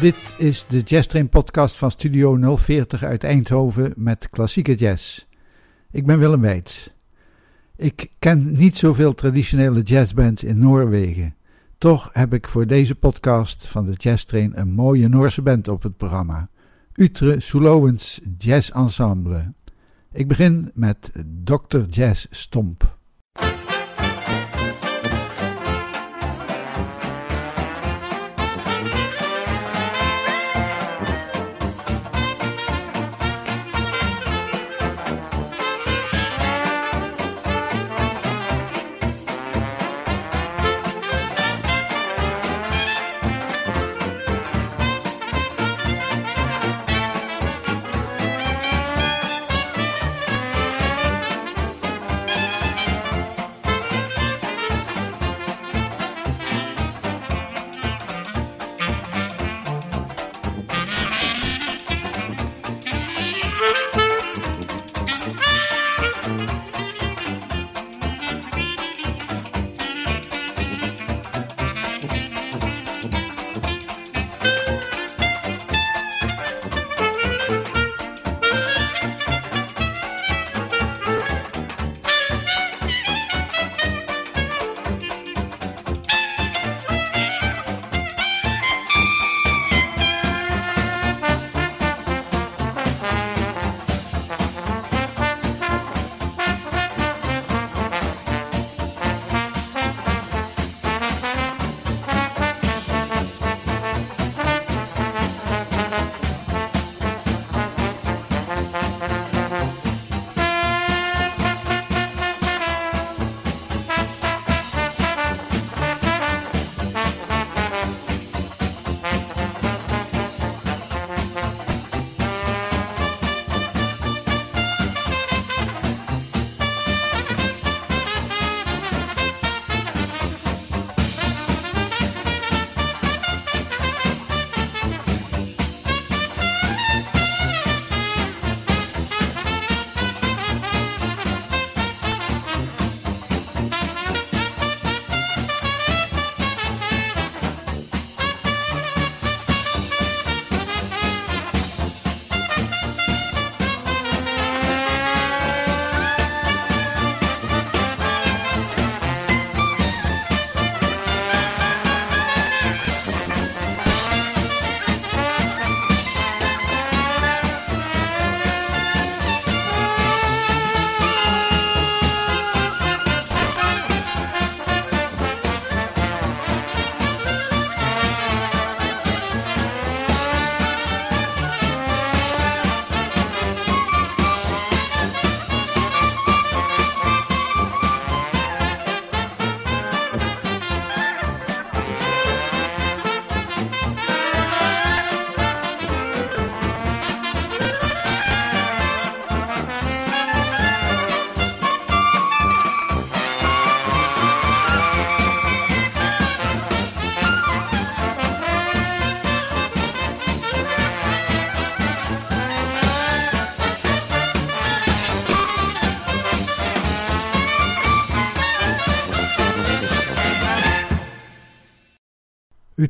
Dit is de Jazz Train podcast van Studio 040 uit Eindhoven met klassieke jazz. Ik ben Willem Weits. Ik ken niet zoveel traditionele jazzbands in Noorwegen. Toch heb ik voor deze podcast van de Jazz Train een mooie Noorse band op het programma. Utre Sulowens Jazz Ensemble. Ik begin met Dr. Jazz Stomp.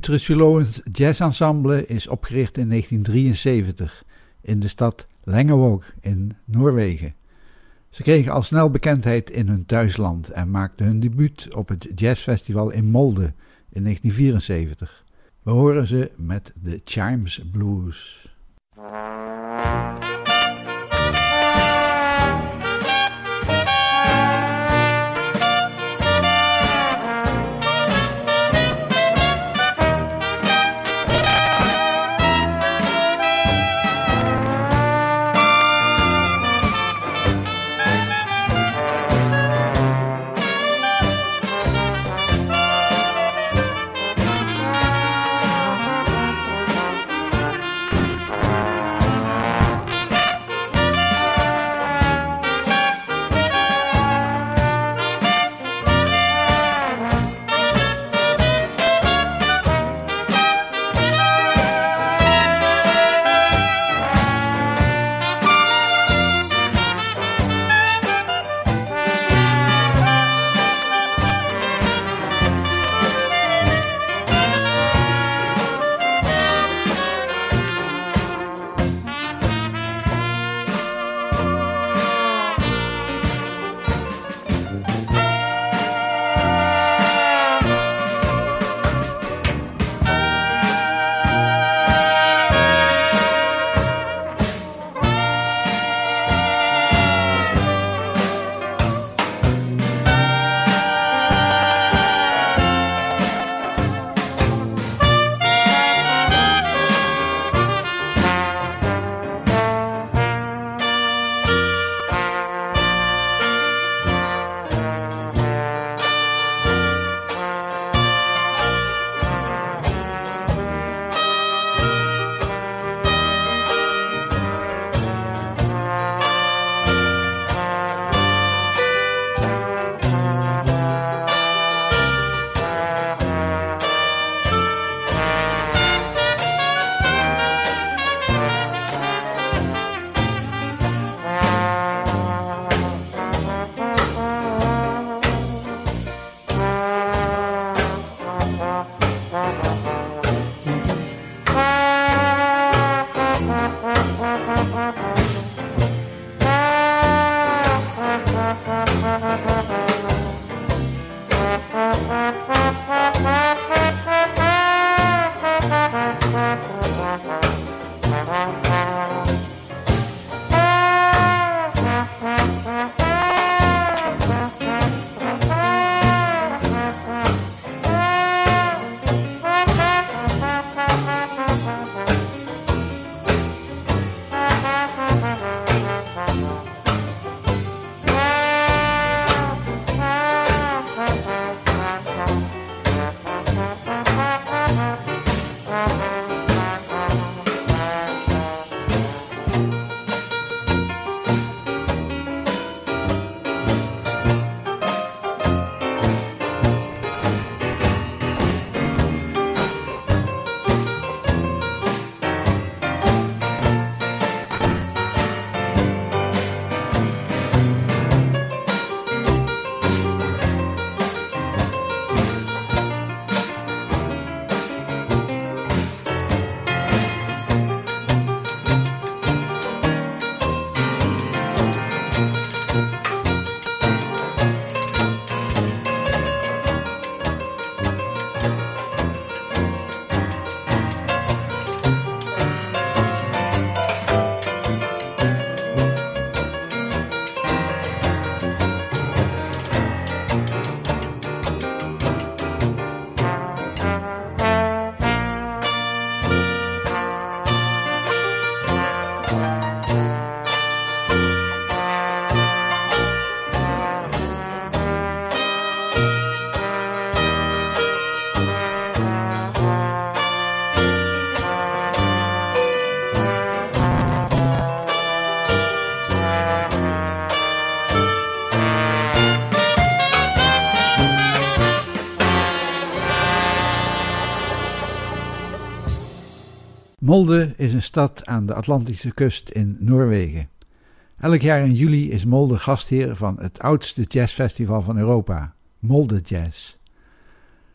Utrecht Jazz Ensemble is opgericht in 1973 in de stad Lengevåg in Noorwegen. Ze kregen al snel bekendheid in hun thuisland en maakten hun debuut op het jazzfestival in Molde in 1974. We horen ze met de Chimes Blues. Molde is een stad aan de Atlantische kust in Noorwegen. Elk jaar in juli is Molde gastheer van het oudste jazzfestival van Europa, Molde Jazz.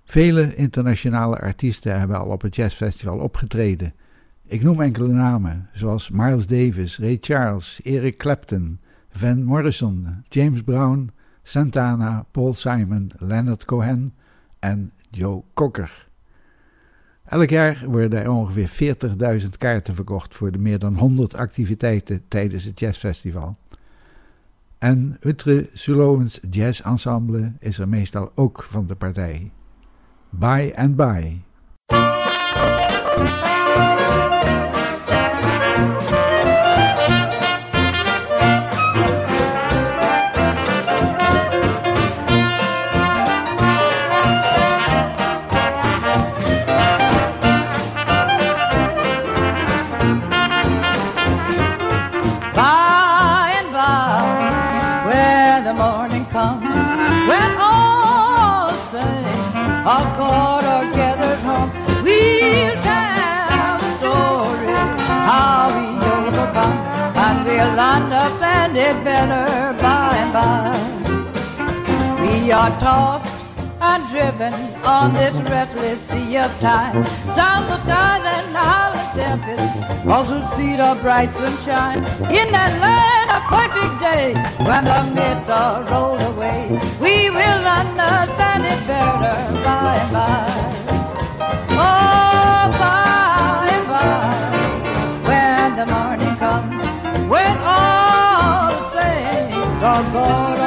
Vele internationale artiesten hebben al op het jazzfestival opgetreden. Ik noem enkele namen, zoals Miles Davis, Ray Charles, Eric Clapton, Van Morrison, James Brown, Santana, Paul Simon, Leonard Cohen en Joe Cocker. Elk jaar worden er ongeveer 40.000 kaarten verkocht voor de meer dan 100 activiteiten tijdens het jazzfestival. En Utre Sulowens Jazz Ensemble is er meestal ook van de partij. Bye and bye. It better by and by. We are tossed and driven on this restless sea of time. Southward skies and howling tempests also see the bright sunshine. In that land of perfect day, when the mists are rolled away, we will understand it better by and by. agora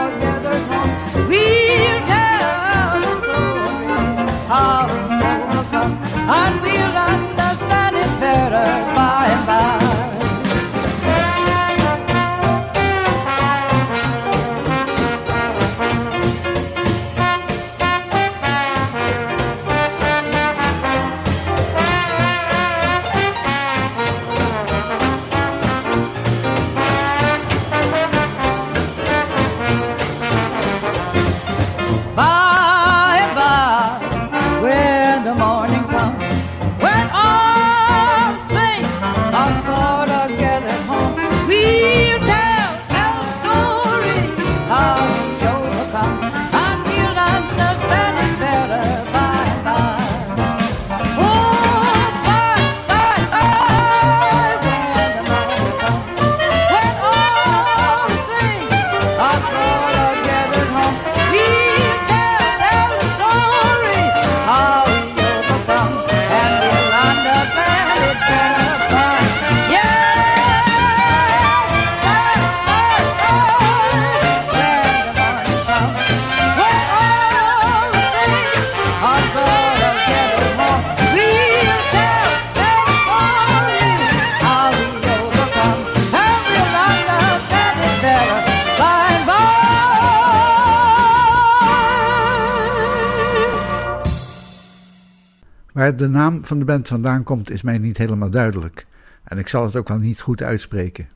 van de band vandaan komt is mij niet helemaal duidelijk en ik zal het ook wel niet goed uitspreken.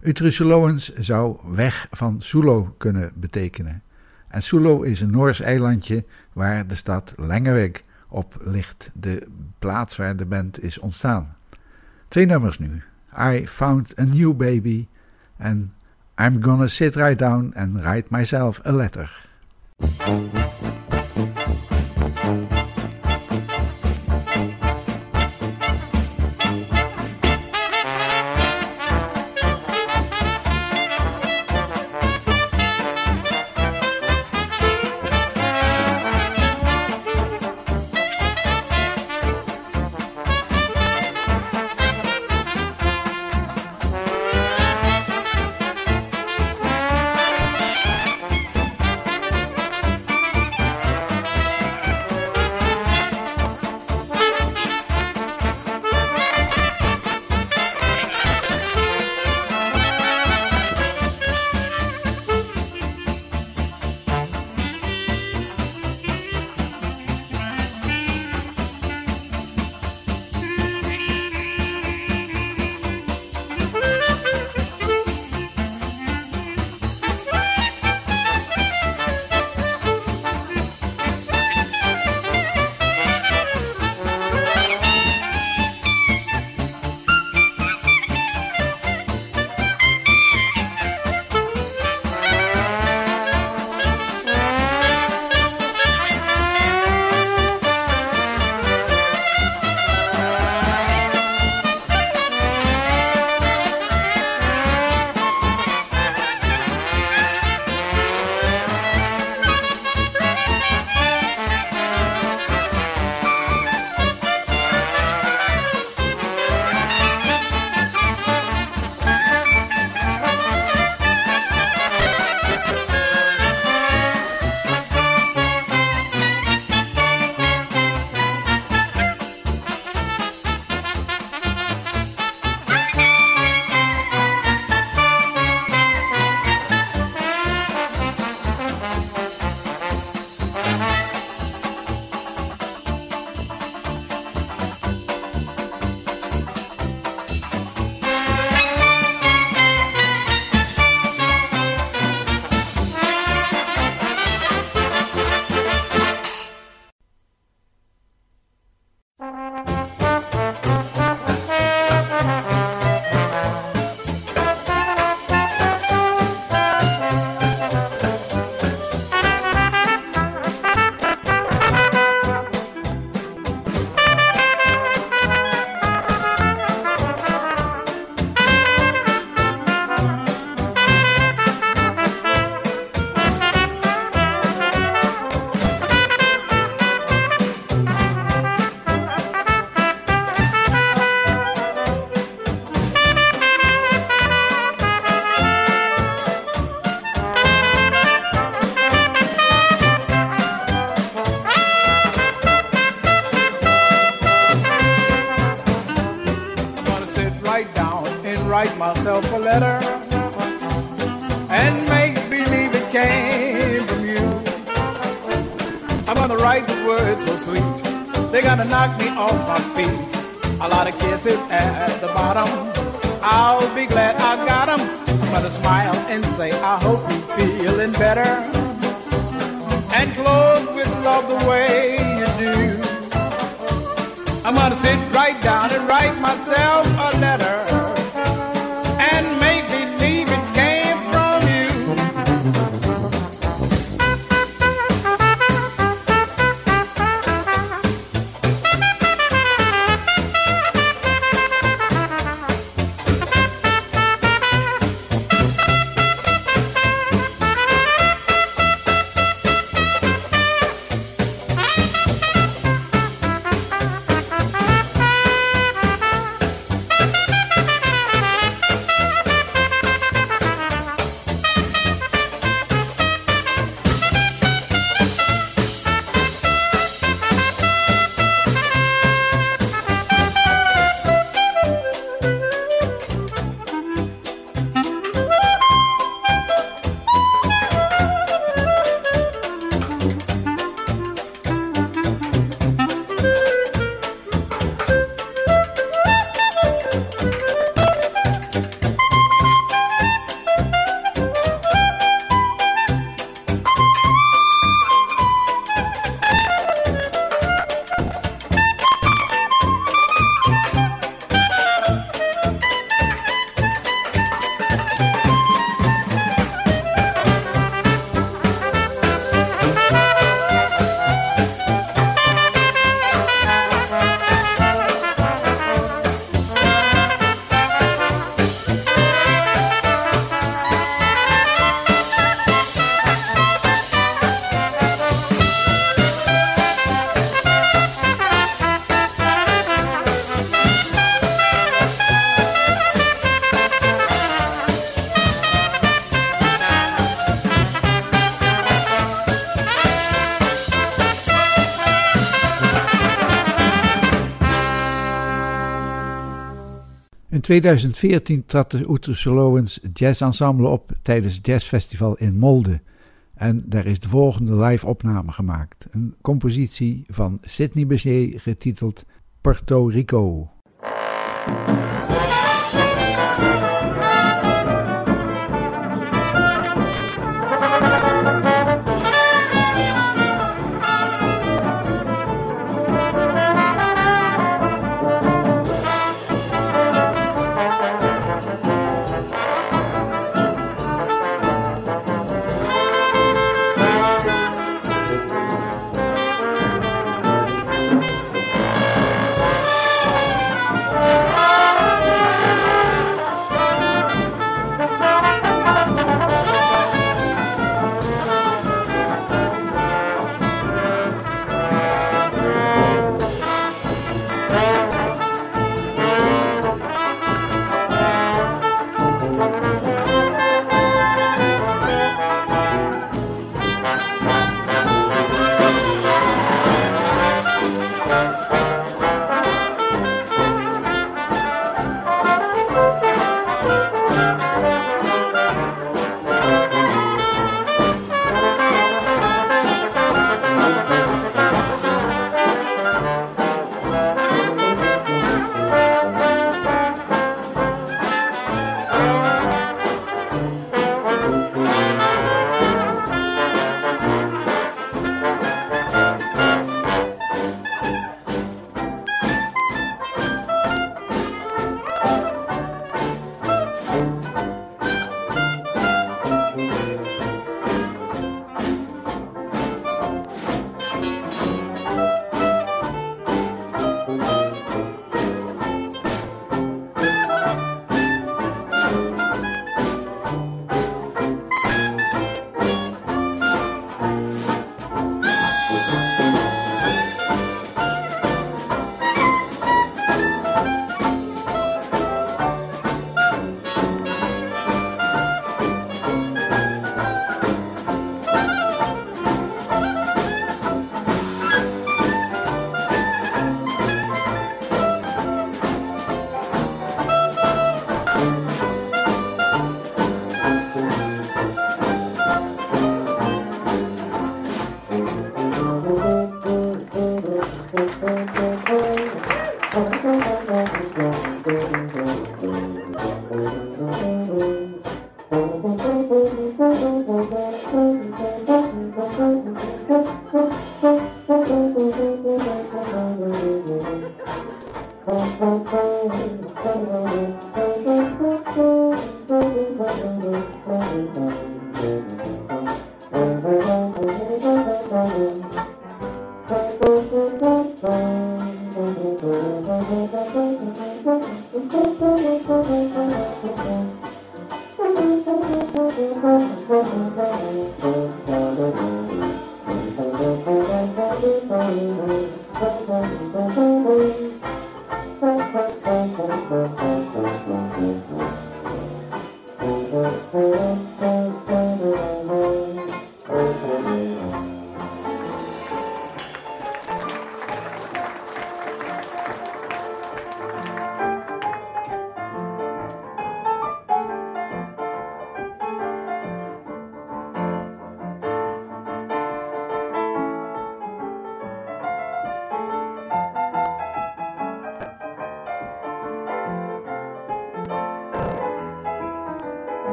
Utrecht zou weg van Sulo kunnen betekenen. En Sulo is een Noors eilandje waar de stad Lengeweg op ligt, de plaats waar de band is ontstaan. Twee nummers nu. I Found a New Baby en I'm Gonna Sit Right Down and Write Myself a Letter. 2014 trad de Utrechtse Lowens Jazz Ensemble op tijdens het jazzfestival in Molde. En daar is de volgende live opname gemaakt. Een compositie van Sidney Bechet getiteld Puerto Rico.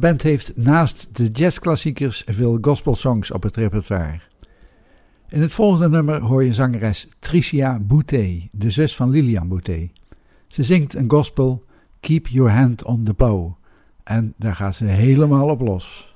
Band heeft naast de jazzklassiekers veel gospelsongs op het repertoire. In het volgende nummer hoor je zangeres Tricia Boutet, de zus van Lilian Boutet. Ze zingt een gospel Keep Your Hand on the Plow en daar gaat ze helemaal op los.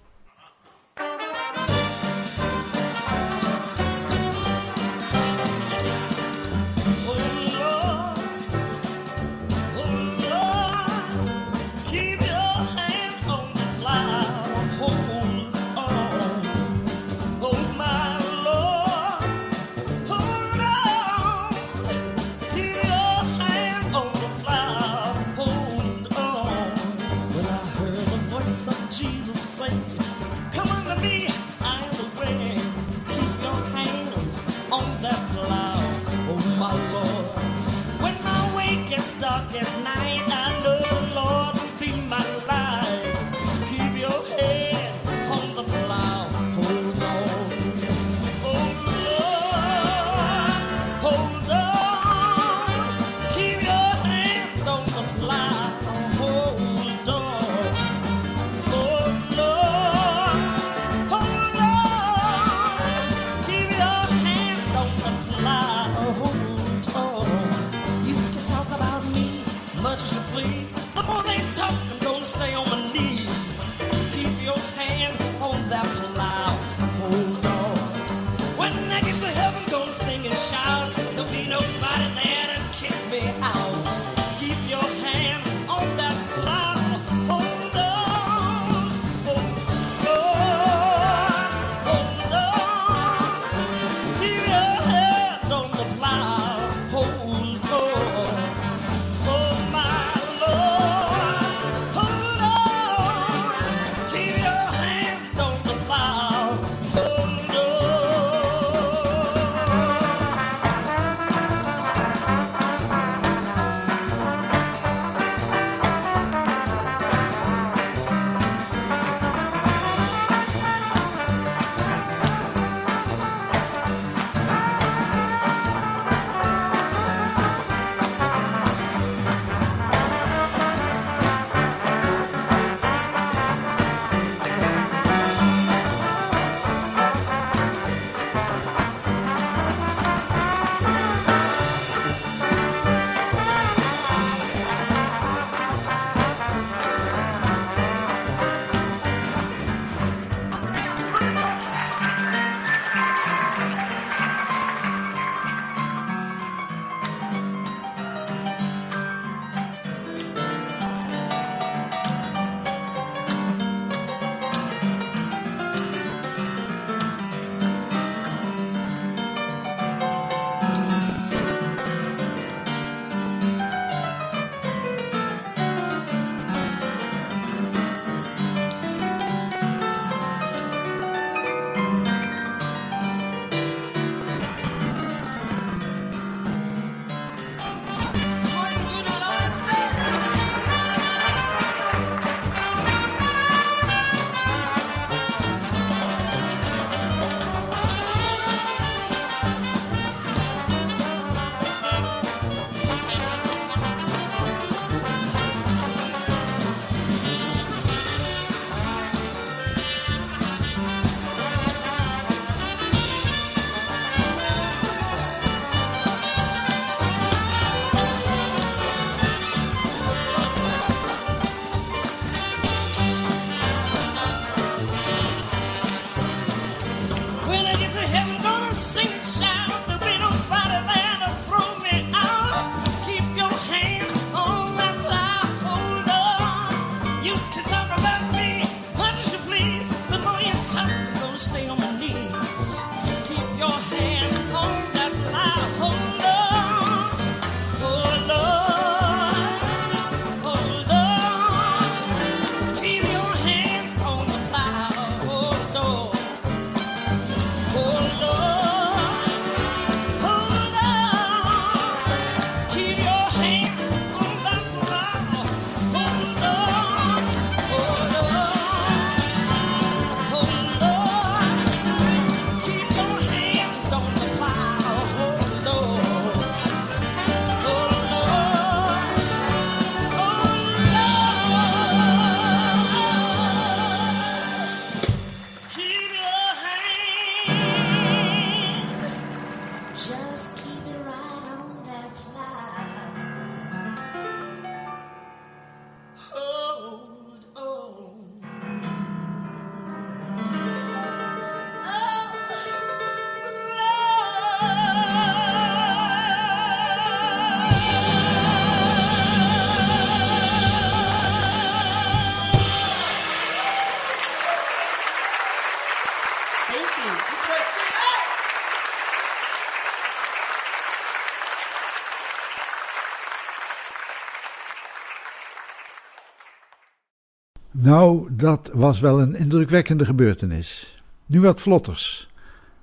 Nou, dat was wel een indrukwekkende gebeurtenis. Nu wat vlotters.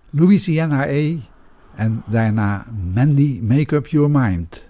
Louisiana A en daarna Mandy Make Up Your Mind.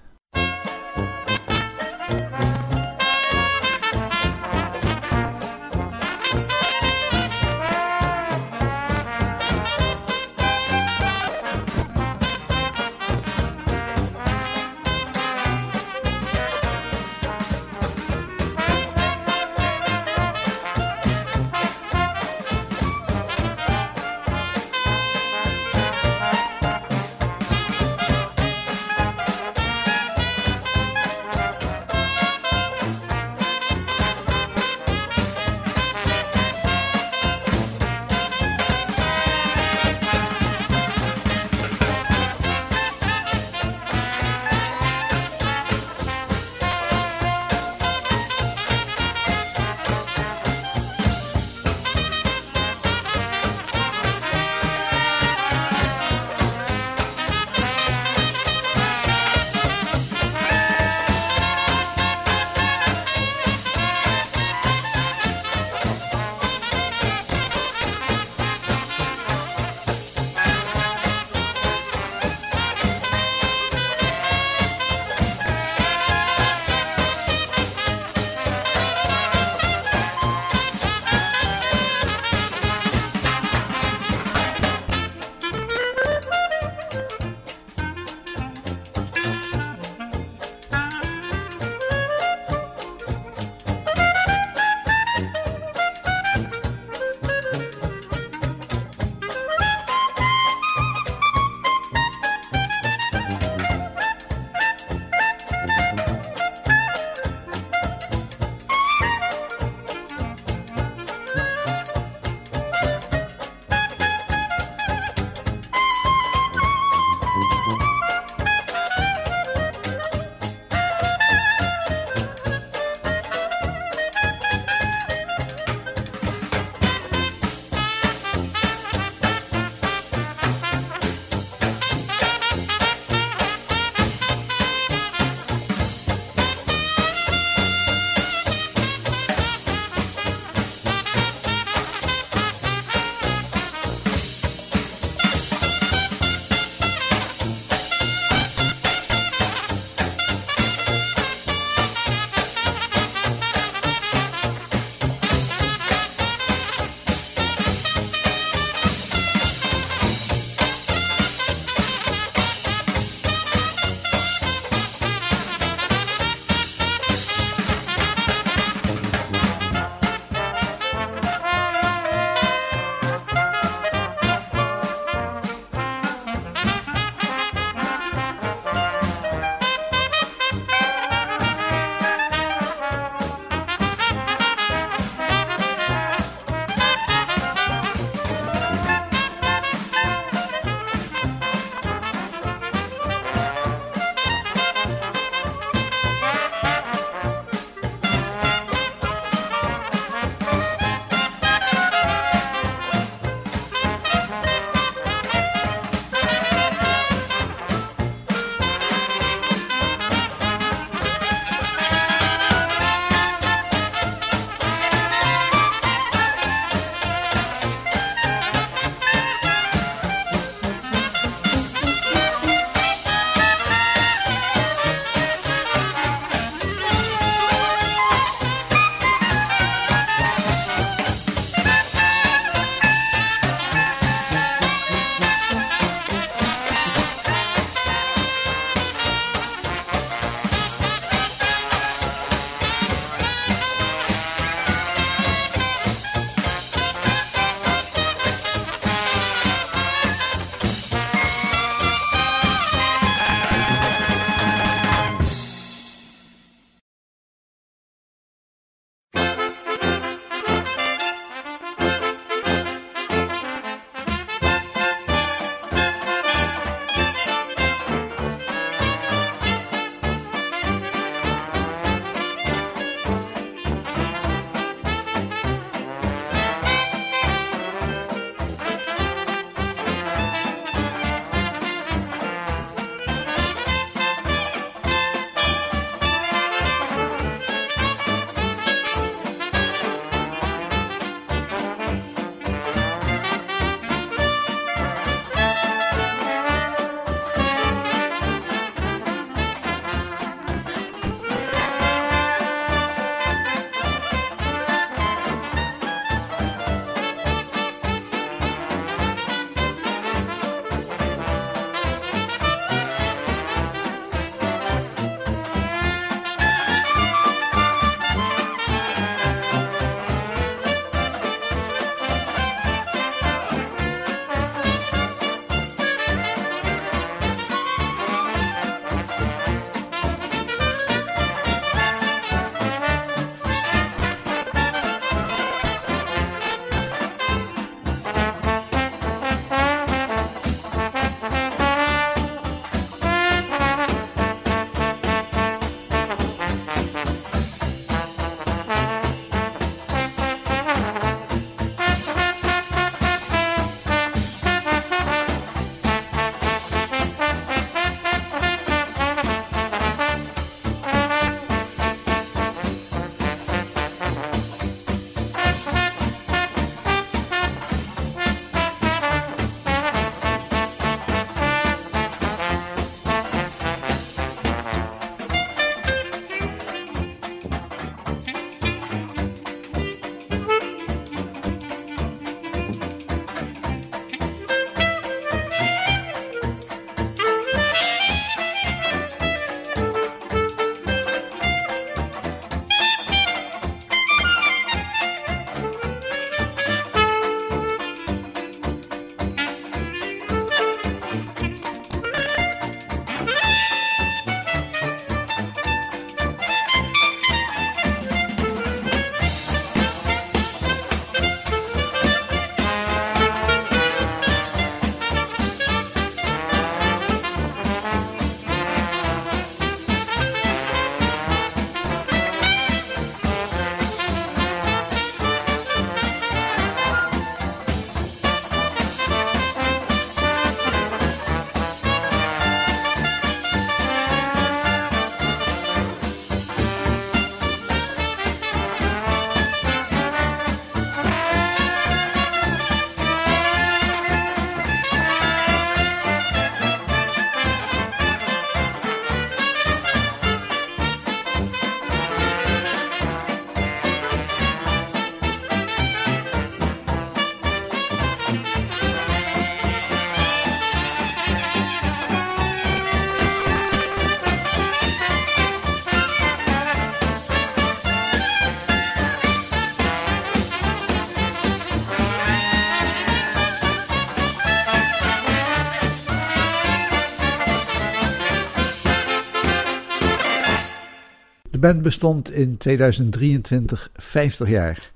band bestond in 2023 50 jaar.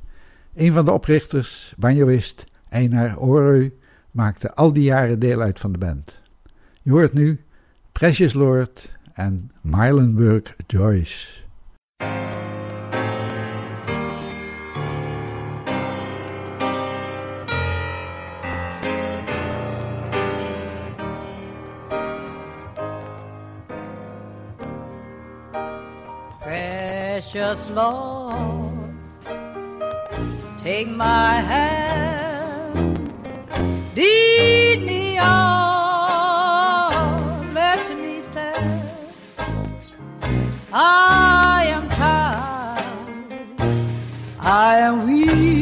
Een van de oprichters, banjoist Einar Oreu, maakte al die jaren deel uit van de band. Je hoort nu Precious Lord en Mylenburg Joyce. precious Lord, take my hand, lead me on, let me stand. I am tired, I am weak.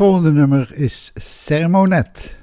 Volgende nummer is Sermonet.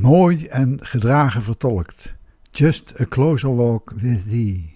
mooi en gedragen vertolkt. Just a closer walk with thee.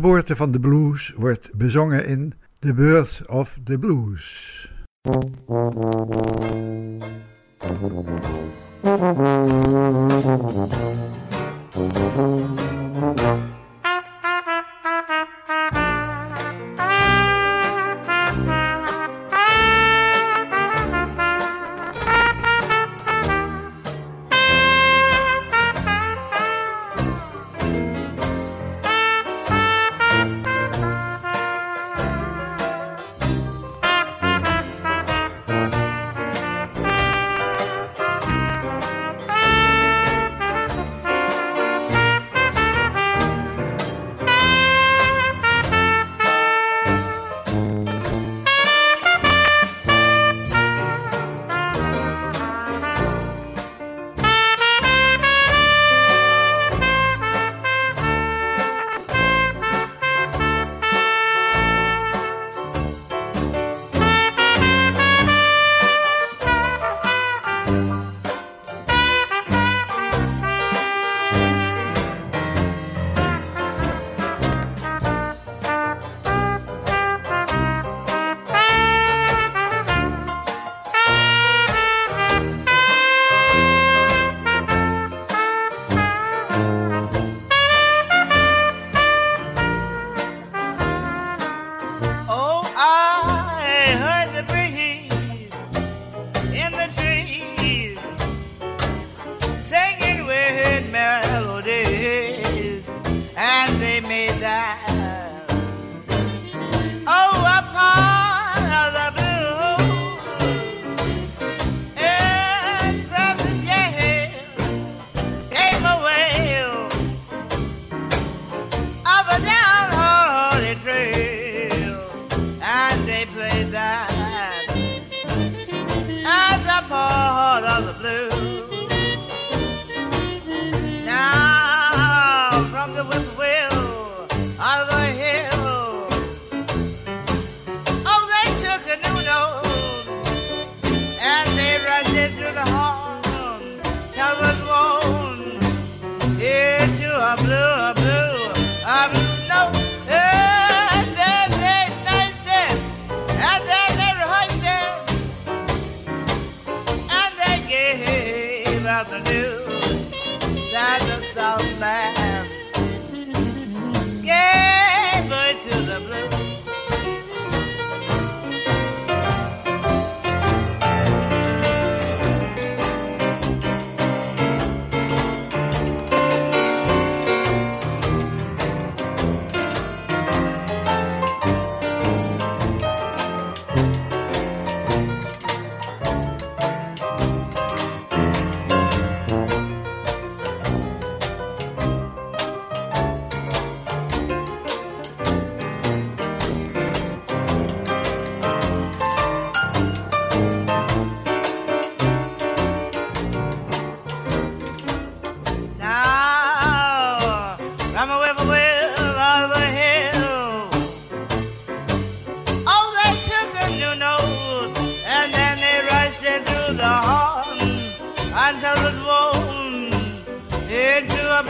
geboorte van de blues wordt bezongen in The Birth of the Blues.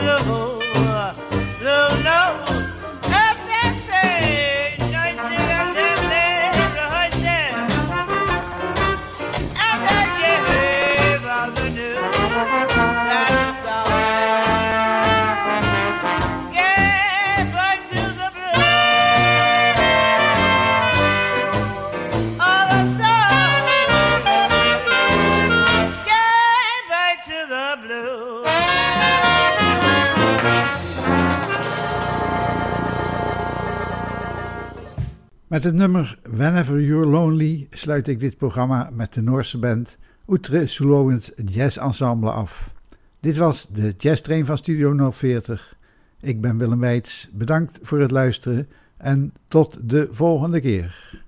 flow. Met het nummer Whenever You're Lonely sluit ik dit programma met de Noorse band Outre Sulowens Jazz Ensemble af. Dit was de Jazz van Studio 040. Ik ben Willem Weits, bedankt voor het luisteren en tot de volgende keer.